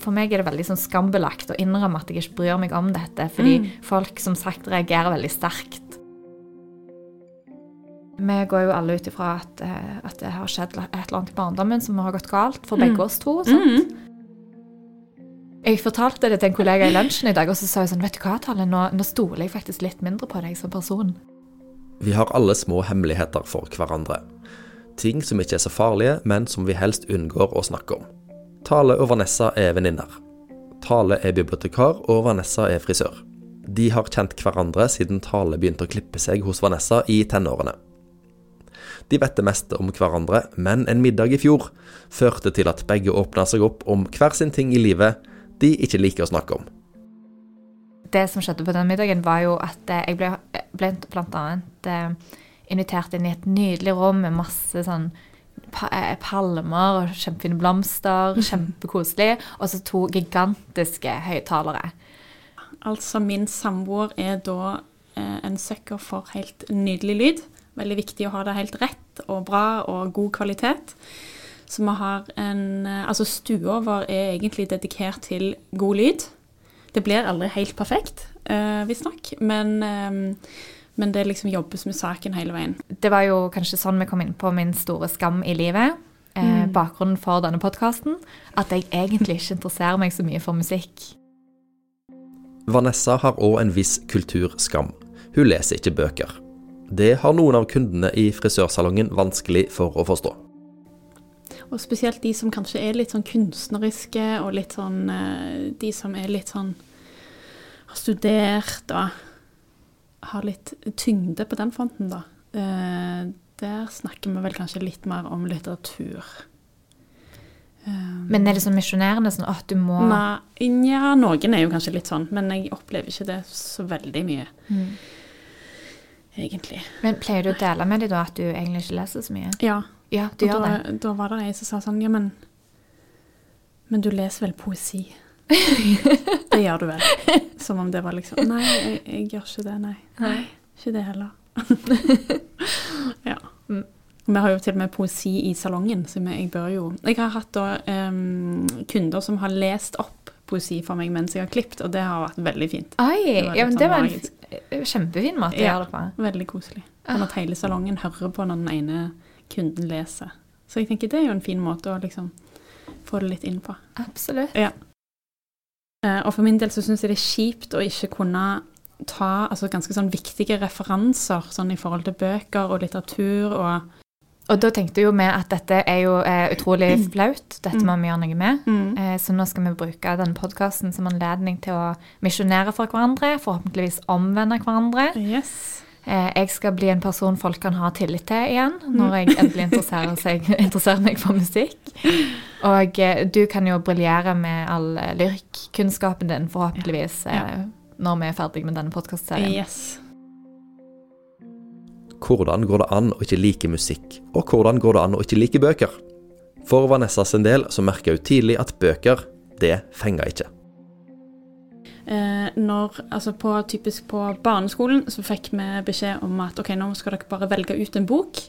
For meg er det veldig sånn skambelagt å innrømme at jeg ikke bryr meg om dette, fordi Mm. folk som sagt reagerer veldig sterkt. Vi går jo alle ut ifra at, eh, at det har skjedd et eller annet i barndommen som har gått galt for begge Mm. oss to. Sant? Mm. Jeg fortalte det til en kollega i lunsjen i dag, og så sa jeg sånn Vet du hva, Talle, nå, nå stoler jeg faktisk litt mindre på deg som person. Vi har alle små hemmeligheter for hverandre. Ting som ikke er så farlige, men som vi helst unngår å snakke om. Tale og Vanessa er venninner. Tale er bibliotekar, og Vanessa er frisør. De har kjent hverandre siden Tale begynte å klippe seg hos Vanessa i tenårene. De vet det meste om hverandre, men en middag i fjor førte til at begge åpna seg opp om hver sin ting i livet de ikke liker å snakke om. Det som skjedde på den middagen, var jo at eh, jeg ble, ble blant annet eh, invitert inn i et nydelig rom med masse sånn eh, palmer og kjempefine blomster, kjempekoselig, og så to gigantiske høyttalere. Altså, min samboer er da eh, en sucker for helt nydelig lyd. Veldig viktig å ha det helt rett og bra og god kvalitet. Så vi har en eh, Altså, stua vår er egentlig dedikert til god lyd. Det blir aldri helt perfekt, eh, visstnok, men, eh, men det liksom jobbes med saken hele veien. Det var jo kanskje sånn vi kom inn på min store skam i livet. Eh, bakgrunnen for denne podkasten. At jeg egentlig ikke interesserer meg så mye for musikk. Vanessa har òg en viss kulturskam. Hun leser ikke bøker. Det har noen av kundene i frisørsalongen vanskelig for å forstå. Og spesielt de som kanskje er litt sånn kunstneriske, og litt sånn eh, De som er litt sånn Har studert og har litt tyngde på den fronten, da. Eh, Der snakker vi vel kanskje litt mer om litteratur. Men er det sånn misjonerende sånn at du må Nei, ja, noen er jo kanskje litt sånn, men jeg opplever ikke det så veldig mye, Mm. egentlig. Men pleier du å dele med dem da at du egentlig ikke leser så mye? Ja, Ja, du og gjør da, det. da var det ei som sa sånn Ja, men Men du leser vel poesi? Det gjør du vel? Som om det var liksom Nei, jeg, jeg gjør ikke det, nei. Nei. Ikke det heller. ja. Mm. Vi har jo til og med poesi i salongen, så jeg bør jo Jeg har hatt da um, kunder som har lest opp poesi for meg mens jeg har klippet, og det har vært veldig fint. Oi, Det ja, men det sånn var en kjempefin måte å Ja. gjøre det på. Veldig koselig. Sånn at hele salongen hører på når den ene kunden leser. Så jeg tenker det er jo en fin måte å liksom få det litt inn på. Absolutt. Eh, Og for min del så syns jeg det er kjipt å ikke kunne ta altså ganske sånn viktige referanser sånn i forhold til bøker og litteratur og Og da tenkte jo vi at dette er jo eh, utrolig flaut, dette må vi gjøre noe med. Mm. Eh, så nå skal vi bruke denne podkasten som anledning til å misjonere for hverandre, forhåpentligvis omvende hverandre. Yes. Eh, jeg skal bli en person folk kan ha tillit til igjen, når jeg endelig interesserer, seg, interesserer meg for musikk. Og eh, du kan jo briljere med all eh, lyrikkunnskapen din, forhåpentligvis, Ja. Ja. når vi er ferdig med denne podkastserien. yes. Hvordan går det an å ikke like musikk, og hvordan går det an å ikke like bøker? For Vanessa sin del så merka hun tidlig at bøker, det fenger ikke. Eh, når, altså på, typisk på barneskolen så fikk vi beskjed om at ok, nå skal dere bare velge ut en bok.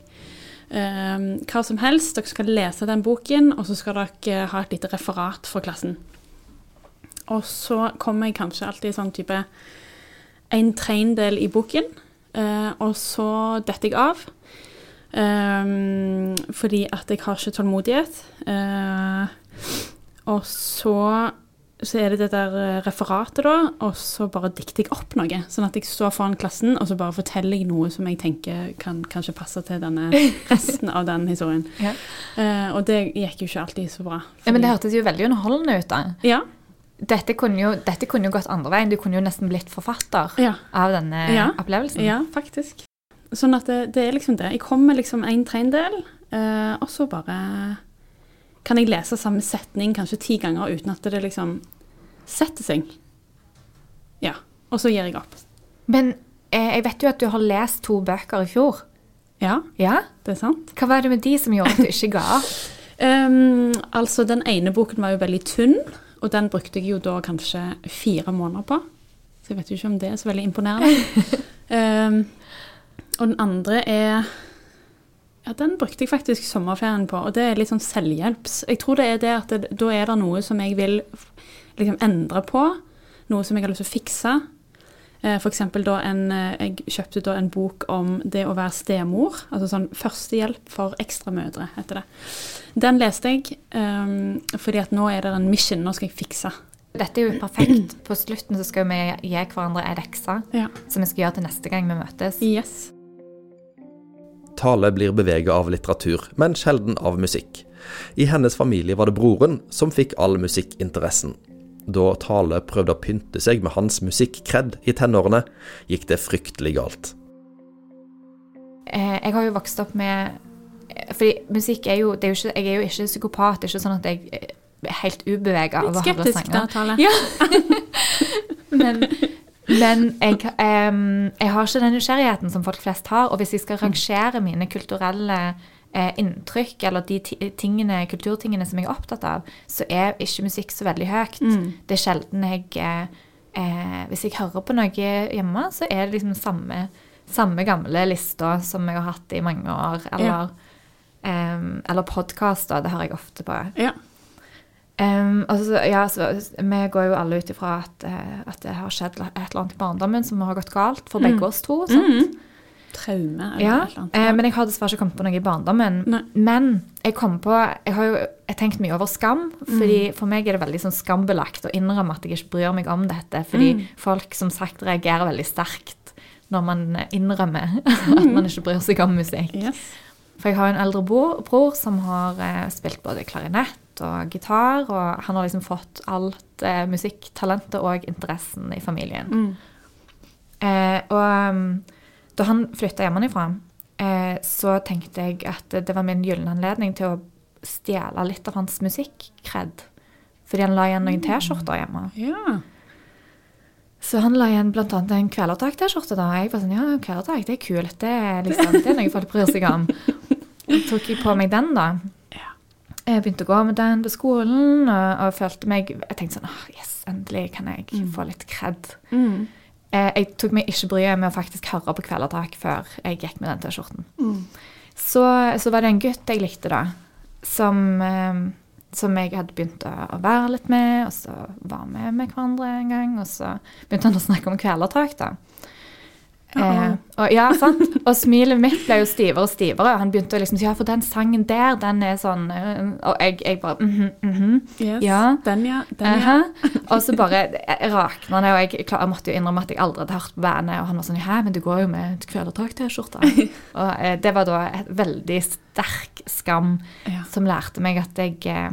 Eh, hva som helst. Dere skal lese den boken, og så skal dere ha et lite referat for klassen. Og så kommer jeg kanskje alltid i sånn type en tredjedel i boken, eh, og så detter jeg av. Um, fordi at jeg har ikke tålmodighet. Uh, og så så er det det der eh, referatet, da, og så bare dikter jeg opp noe. Sånn at jeg står foran klassen, og så bare forteller jeg noe som jeg tenker kan kanskje passe til denne resten av den historien. Ja. Uh, og det gikk jo ikke alltid så bra. Ja, men det hørtes jo veldig underholdende ut, da. Ja, Dette kunne, jo, dette kunne jo gått andre veien. Du kunne jo nesten blitt forfatter ja, av denne Ja. opplevelsen. ja, faktisk. Sånn at det, det er liksom det. Jeg kommer liksom en tredjedel, uh, og så bare kan jeg lese samme setning kanskje ti ganger uten at det liksom setter seg. Ja. Og så gir jeg opp. Men eh, jeg vet jo at du har lest to bøker i fjor. Ja, Ja? det er sant. Hva var det med de som gjorde at du ikke ga opp? um, altså, den ene boken var jo veldig tynn, og den brukte jeg jo da kanskje fire måneder på. Så jeg vet jo ikke om det er så veldig imponerende. um, og den andre er Ja, Den brukte jeg faktisk sommerferien på, og det er litt sånn selvhjelps. Jeg tror det er det at det, da er det noe som jeg vil liksom endre på. Noe som jeg har lyst til å fikse. Eh, eksempel da en, eh, jeg kjøpte da en bok om det å være stemor. Altså sånn førstehjelp for ekstramødre, heter det. Den leste jeg um, fordi at nå er det en mission, nå skal jeg fikse. Dette er jo perfekt. På slutten så skal vi gi hverandre ei lekse Ja. som vi skal gjøre til neste gang vi møtes. Yes. Tale blir bevega av litteratur, men sjelden av musikk. I hennes familie var det broren som fikk all musikkinteressen. Da Tale prøvde å pynte seg med hans musikkkredd i tenårene, gikk det fryktelig galt. Eh, jeg har jo vokst opp med eh, Fordi musikk er jo, det er jo ikke, Jeg er jo ikke psykopat. Det er ikke sånn at jeg eh, er helt ubevega Litt av å høre skeptisk da. Tale. Ja. men men jeg, um, jeg har ikke den nysgjerrigheten som folk flest har. Og hvis jeg skal rangere mine kulturelle eh, inntrykk, eller de tingene, kulturtingene som jeg er opptatt av, så er ikke musikk så veldig høyt. Mm. Det er sjelden jeg eh, eh, Hvis jeg hører på noe hjemme, så er det liksom samme, samme gamle lista som jeg har hatt i mange år. Eller, em, eller podkaster. Det hører jeg ofte på. Ja. Um, altså, ja, så, vi går jo alle ut ifra at, eh, at det har skjedd et eller annet i barndommen som har gått galt for begge oss to. Sant? Mm. Traume eller Ja, et eller annet. eh, men jeg har dessverre ikke kommet på noe i barndommen. Nei. Men jeg kom på Jeg har jo jeg tenkt mye over skam. fordi For meg er det veldig sånn skambelagt å innrømme at jeg ikke bryr meg om dette. Fordi folk som sagt reagerer veldig sterkt når man innrømmer at man ikke bryr seg om musikk. Yes. For jeg har en eldre bror, bror som har eh, spilt både klarinett og gitar, og han har liksom fått alt eh, musikktalentet og interessen i familien. Mm. Eh, og um, da han flytta hjemmefra, eh, så tenkte jeg at det var min gylne anledning til å stjele litt av hans musikkred. Fordi han la igjen noen T-skjorter hjemme. Ja. Så han la igjen annet en Kvelertak-T-skjorte. da. Jeg var sånn, ja, Kvelertak, det er kult. Det er, liksom, det er noe folk bryr seg om. Tok jeg på meg den, da. Jeg begynte å gå med den på skolen, og, og følte meg Jeg tenkte sånn oh, Yes, endelig kan jeg få litt kred. Mm. Eh, jeg tok meg ikke bryet med å faktisk høre på Kvelertak før jeg gikk med den T-skjorten. Mm. Så, så var det en gutt jeg likte, da, som, eh, som jeg hadde begynt å, være litt med, og så var vi med hverandre en gang, og så begynte han å snakke om Kvelertak, da. Eh, og, ja, sant? og smilet mitt ble jo stivere og stivere. Han begynte å liksom si ja, for den sangen der, den er sånn eh, Og jeg, jeg bare mhm, mhm. Yes. Ja. Den, ja. Den, ja. Og så bare rakna det, og jeg, jeg måtte jo innrømme at jeg aldri hadde hørt på bandet. Og han var sånn Hæ, men du går jo med Kvelertak-T-skjorte. og eh, det var da et veldig sterk skam Ja. som lærte meg at jeg eh,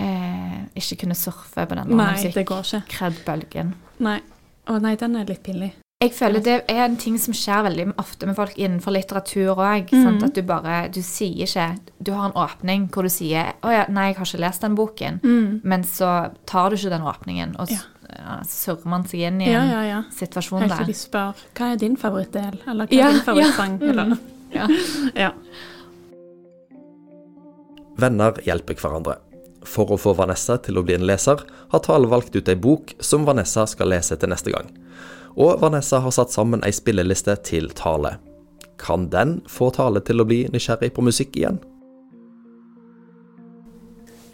eh, ikke kunne surfe på den der Nei, det går ikke. musikk-kred-bølgen. Nei. Å nei, den er litt pinlig. Jeg føler det er en ting som skjer veldig ofte med folk innenfor litteratur òg. Mm. At du bare Du sier ikke Du har en åpning hvor du sier 'Å ja, nei, jeg har ikke lest den boken', Mm. men så tar du ikke den åpningen, og ja, så surrer man seg inn i Ja, en ja, ja. situasjon Helt til der. de spør hva er din favorittdel, eller hva Ja, er din favorittsang? ja. Eller, Ja. ja. Venner hjelper hverandre. For å få Vanessa til å bli en leser, har Tale valgt ut ei bok som Vanessa skal lese til neste gang. Og Vanessa har satt sammen ei spilleliste til Tale. Kan den få Tale til å bli nysgjerrig på musikk igjen?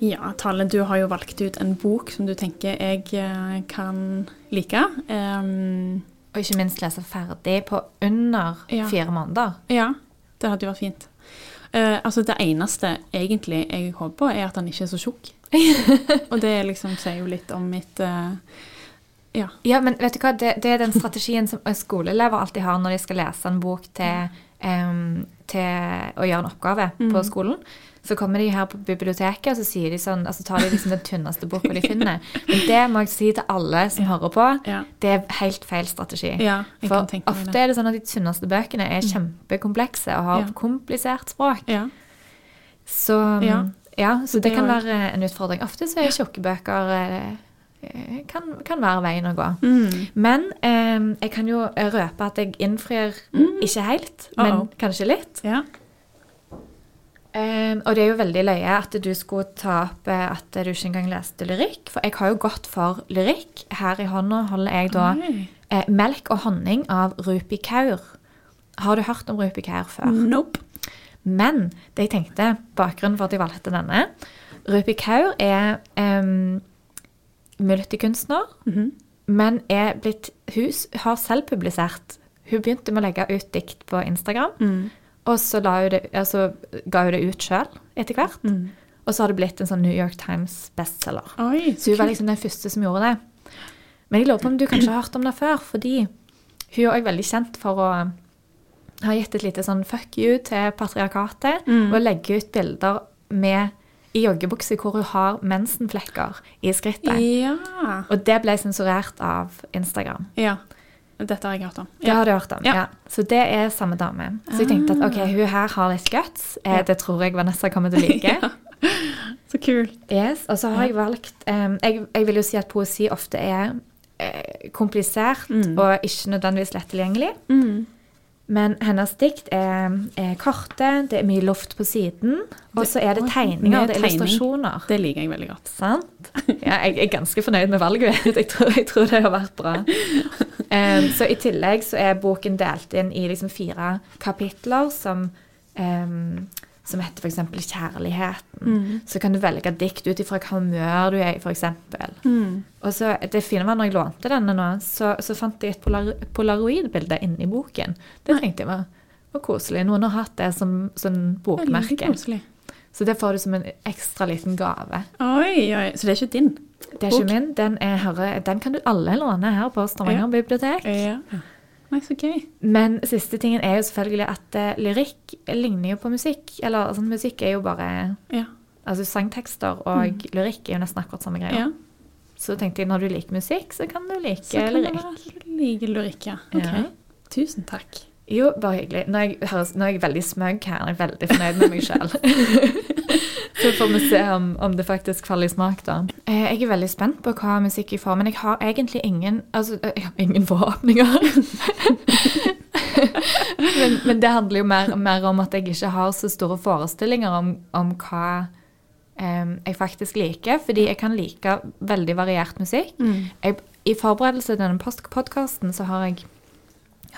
ja, Tale, du har jo valgt ut en bok som du tenker jeg eh, kan like. Um, Og ikke minst lese ferdig på under Ja. fire måneder. ja, det hadde jo vært fint. Uh, altså Det eneste egentlig jeg håper på, er at han ikke er så tjukk. Og det liksom sier jo litt om mitt eh, Ja. Ja, men vet du hva? Det, det er den strategien som skoleelever alltid har når de skal lese en bok til, um, til å gjøre en oppgave på skolen. Så kommer de her på biblioteket og så sier de sånn, altså tar de liksom den tynneste boka de finner. Men det må jeg si til alle som hører på, det er helt feil strategi. Ja, For ofte det. er det sånn at de tynneste bøkene er kjempekomplekse og har komplisert språk. Ja. Så, Ja. så det det kan være en utfordring. Ofte så er tjukke bøker eh, kan, kan være veien å gå. Mm. Men eh, jeg kan jo røpe at jeg innfrir ikke helt, men Uh-oh. kanskje litt. ja. Eh, og det er jo veldig løye at du skulle ta opp eh, at du ikke engang leste lyrikk. For jeg har jo gått for lyrikk. Her i hånda holder jeg da eh, 'Melk og honning' av Rupi Kaur. Har du hørt om Rupi Kaur før? Nope. Men det jeg tenkte, bakgrunnen for at jeg valgte denne Rupi Kaur er multikunstner, -hmm. men er blitt Hun har selv publisert Hun begynte med å legge ut dikt på Instagram, Mm. og så hun det, altså, ga hun det ut sjøl etter hvert. Mm. Og så har det blitt en sånn New York Times bestselger. Så hun var liksom den første som gjorde det. Men jeg lurer på om du kanskje har hørt om det før, fordi hun er også veldig kjent for å ha gitt et lite sånn fuck you til patriarkatet, Mm. og legge ut bilder med i joggebukse hvor hun har mensenflekker i skrittet. Ja. Og det ble sensurert av Instagram. ja. Dette har jeg hørt om. Det har du hørt om? Ja. Ja. Så det er samme dame. Så jeg tenkte at ok, hun her har litt guts. Eh, Ja. Det tror jeg Vanessa kommer til å like. Så kult. Yes, og så har jeg valgt um, jeg, jeg vil jo si at poesi ofte er eh, komplisert Mm. og ikke nødvendigvis lett tilgjengelig. Mm. Men hennes dikt er, er korte, det er mye luft på siden, og så er det tegninger, det er illustrasjoner. Det liker jeg veldig godt. Sant? Ja, jeg er ganske fornøyd med valget. Jeg tror, jeg tror det har vært bra. Um, så I tillegg så er boken delt inn i liksom fire kapitler som, em, som heter f.eks. Kjærligheten. Mm. Så kan du velge dikt ut ifra hva humør du er i, f.eks. Mm. Og så, det fine var når jeg lånte denne nå, så, så fant jeg et polar polaroidbilde inni boken. Det tenkte jeg var, var koselig. Noen har hatt det som som bokmerke. Så det får du som en ekstra liten gave. Oi, oi. Så det er ikke din? Det er Bok. ikke min. Den, er herre, den kan du alle låne her på Stavanger Ja. bibliotek. Ja. Nei, så gøy. Men siste tingen er jo selvfølgelig at eh, lyrikk ligner jo på musikk. Eller altså, musikk er jo bare Ja. Altså sangtekster og lyrikk er jo nesten akkurat samme greia. ja. Så tenkte jeg når du liker musikk, så kan du like Så kan lyrikk. du liker lyrikk, ja. Ok. Ja. Tusen takk. Jo, bare hyggelig. Nå er jeg, høres, nå er jeg veldig smøgg her. Jeg er veldig fornøyd med meg sjøl. så får vi se om, om det faktisk faller i smak, da. Eh, Jeg er veldig spent på hva musikk jeg får, men jeg har egentlig ingen Altså, eh, jeg har ingen forhåpninger. men, men det handler jo mer, mer om at jeg ikke har så store forestillinger om, om hva um, jeg faktisk liker. Fordi jeg kan like veldig variert musikk. Jeg, I forberedelse til denne podkasten så har jeg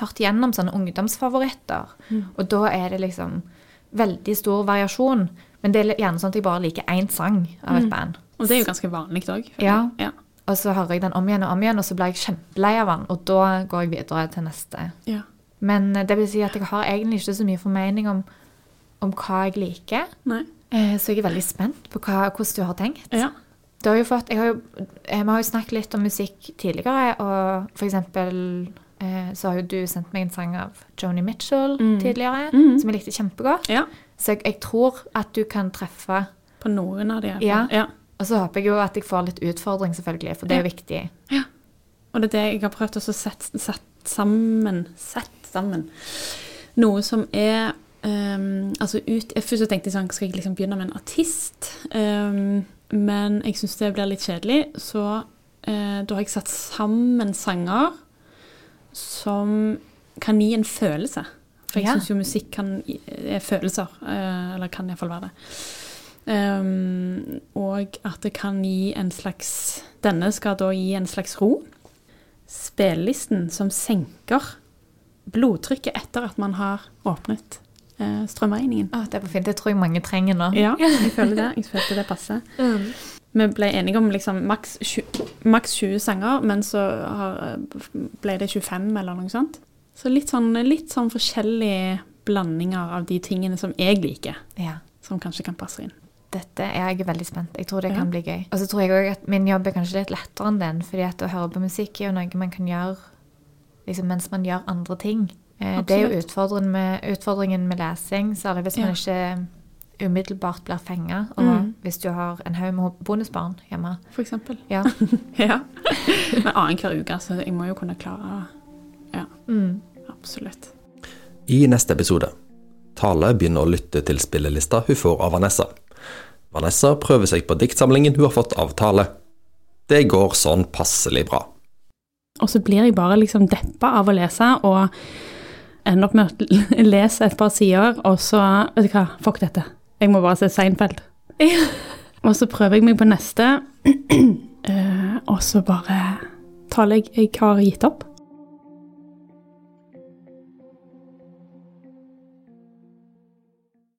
hørt gjennom sånne ungdomsfavoritter. Og da er det liksom veldig stor variasjon. Men det er gjerne sånn at jeg bare liker én sang av et band. Og det er jo ganske vanlig òg. Ja. ja. Og så hører jeg den om igjen og om igjen, og så blir jeg kjempelei av den. Og da går jeg videre til neste. ja. Men eh, det vil si at jeg har egentlig ikke så mye formening om, om hva jeg liker. Nei. Eh, Så jeg er veldig spent på hva, hvordan du har tenkt. Ja. Du har jo fått, jeg har jo, eh, vi har jo snakket litt om musikk tidligere, og for eksempel så har jo du sendt meg en sang av Joni Mitchell Mm. tidligere, mm. som jeg likte kjempegodt. ja. Så jeg, jeg tror at du kan treffe, På noen av de. i. Ja. ja. og så håper jeg jo at jeg får litt utfordring selvfølgelig, for det er jo viktig. Og det er det jeg har prøvd å sette sett sammen Sett sammen. Noe som er um, altså ut, jeg Først tenkte jeg sånn, skal jeg liksom begynne med en artist? Um, men jeg syns det blir litt kjedelig, så uh, da har jeg satt sammen sanger som kan gi en følelse. For jeg Ja. syns jo musikk kan, er følelser. eh, eller kan iallfall være det. Um, og at det kan gi en slags Denne skal da gi en slags ro. Spillelisten som senker blodtrykket etter at man har åpnet eh, strømregningen. Å, det var fint. Det tror jeg mange trenger nå. Ja, jeg føler det. Jeg følte det passer. Vi ble enige om liksom maks 20, maks 20 sanger, men så har, ble det 25 eller noe sånt. Så litt sånn, litt sånn forskjellige blandinger av de tingene som jeg liker, Ja. som kanskje kan passe inn. Dette er jeg veldig spent. Jeg tror det Ja. kan bli gøy. Og så tror jeg også at min jobb er kanskje litt lettere enn den, fordi at å høre på musikk er jo noe man kan gjøre liksom, mens man gjør andre ting. Absolutt. det er jo utfordringen med, utfordringen med lesing, særlig hvis man Ja. ikke umiddelbart blir fenga, og Mm. hvis du har en haug med bonusbarn hjemme. For eksempel. Ja. Ja. Men annenhver uke, så jeg må jo kunne klare Ja, Mm. absolutt. I neste episode Tale begynner å lytte til spillelista hun får av Vanessa. Vanessa prøver seg på diktsamlingen hun har fått av Tale. Det går sånn passelig bra. Og så blir jeg bare liksom deppa av å lese, og ender opp med å lese et par sider, og så Vet du hva, fuck dette. Jeg må bare se Seinfeld. og så prøver jeg meg på neste, eh, og så bare taler jeg Jeg har gitt opp.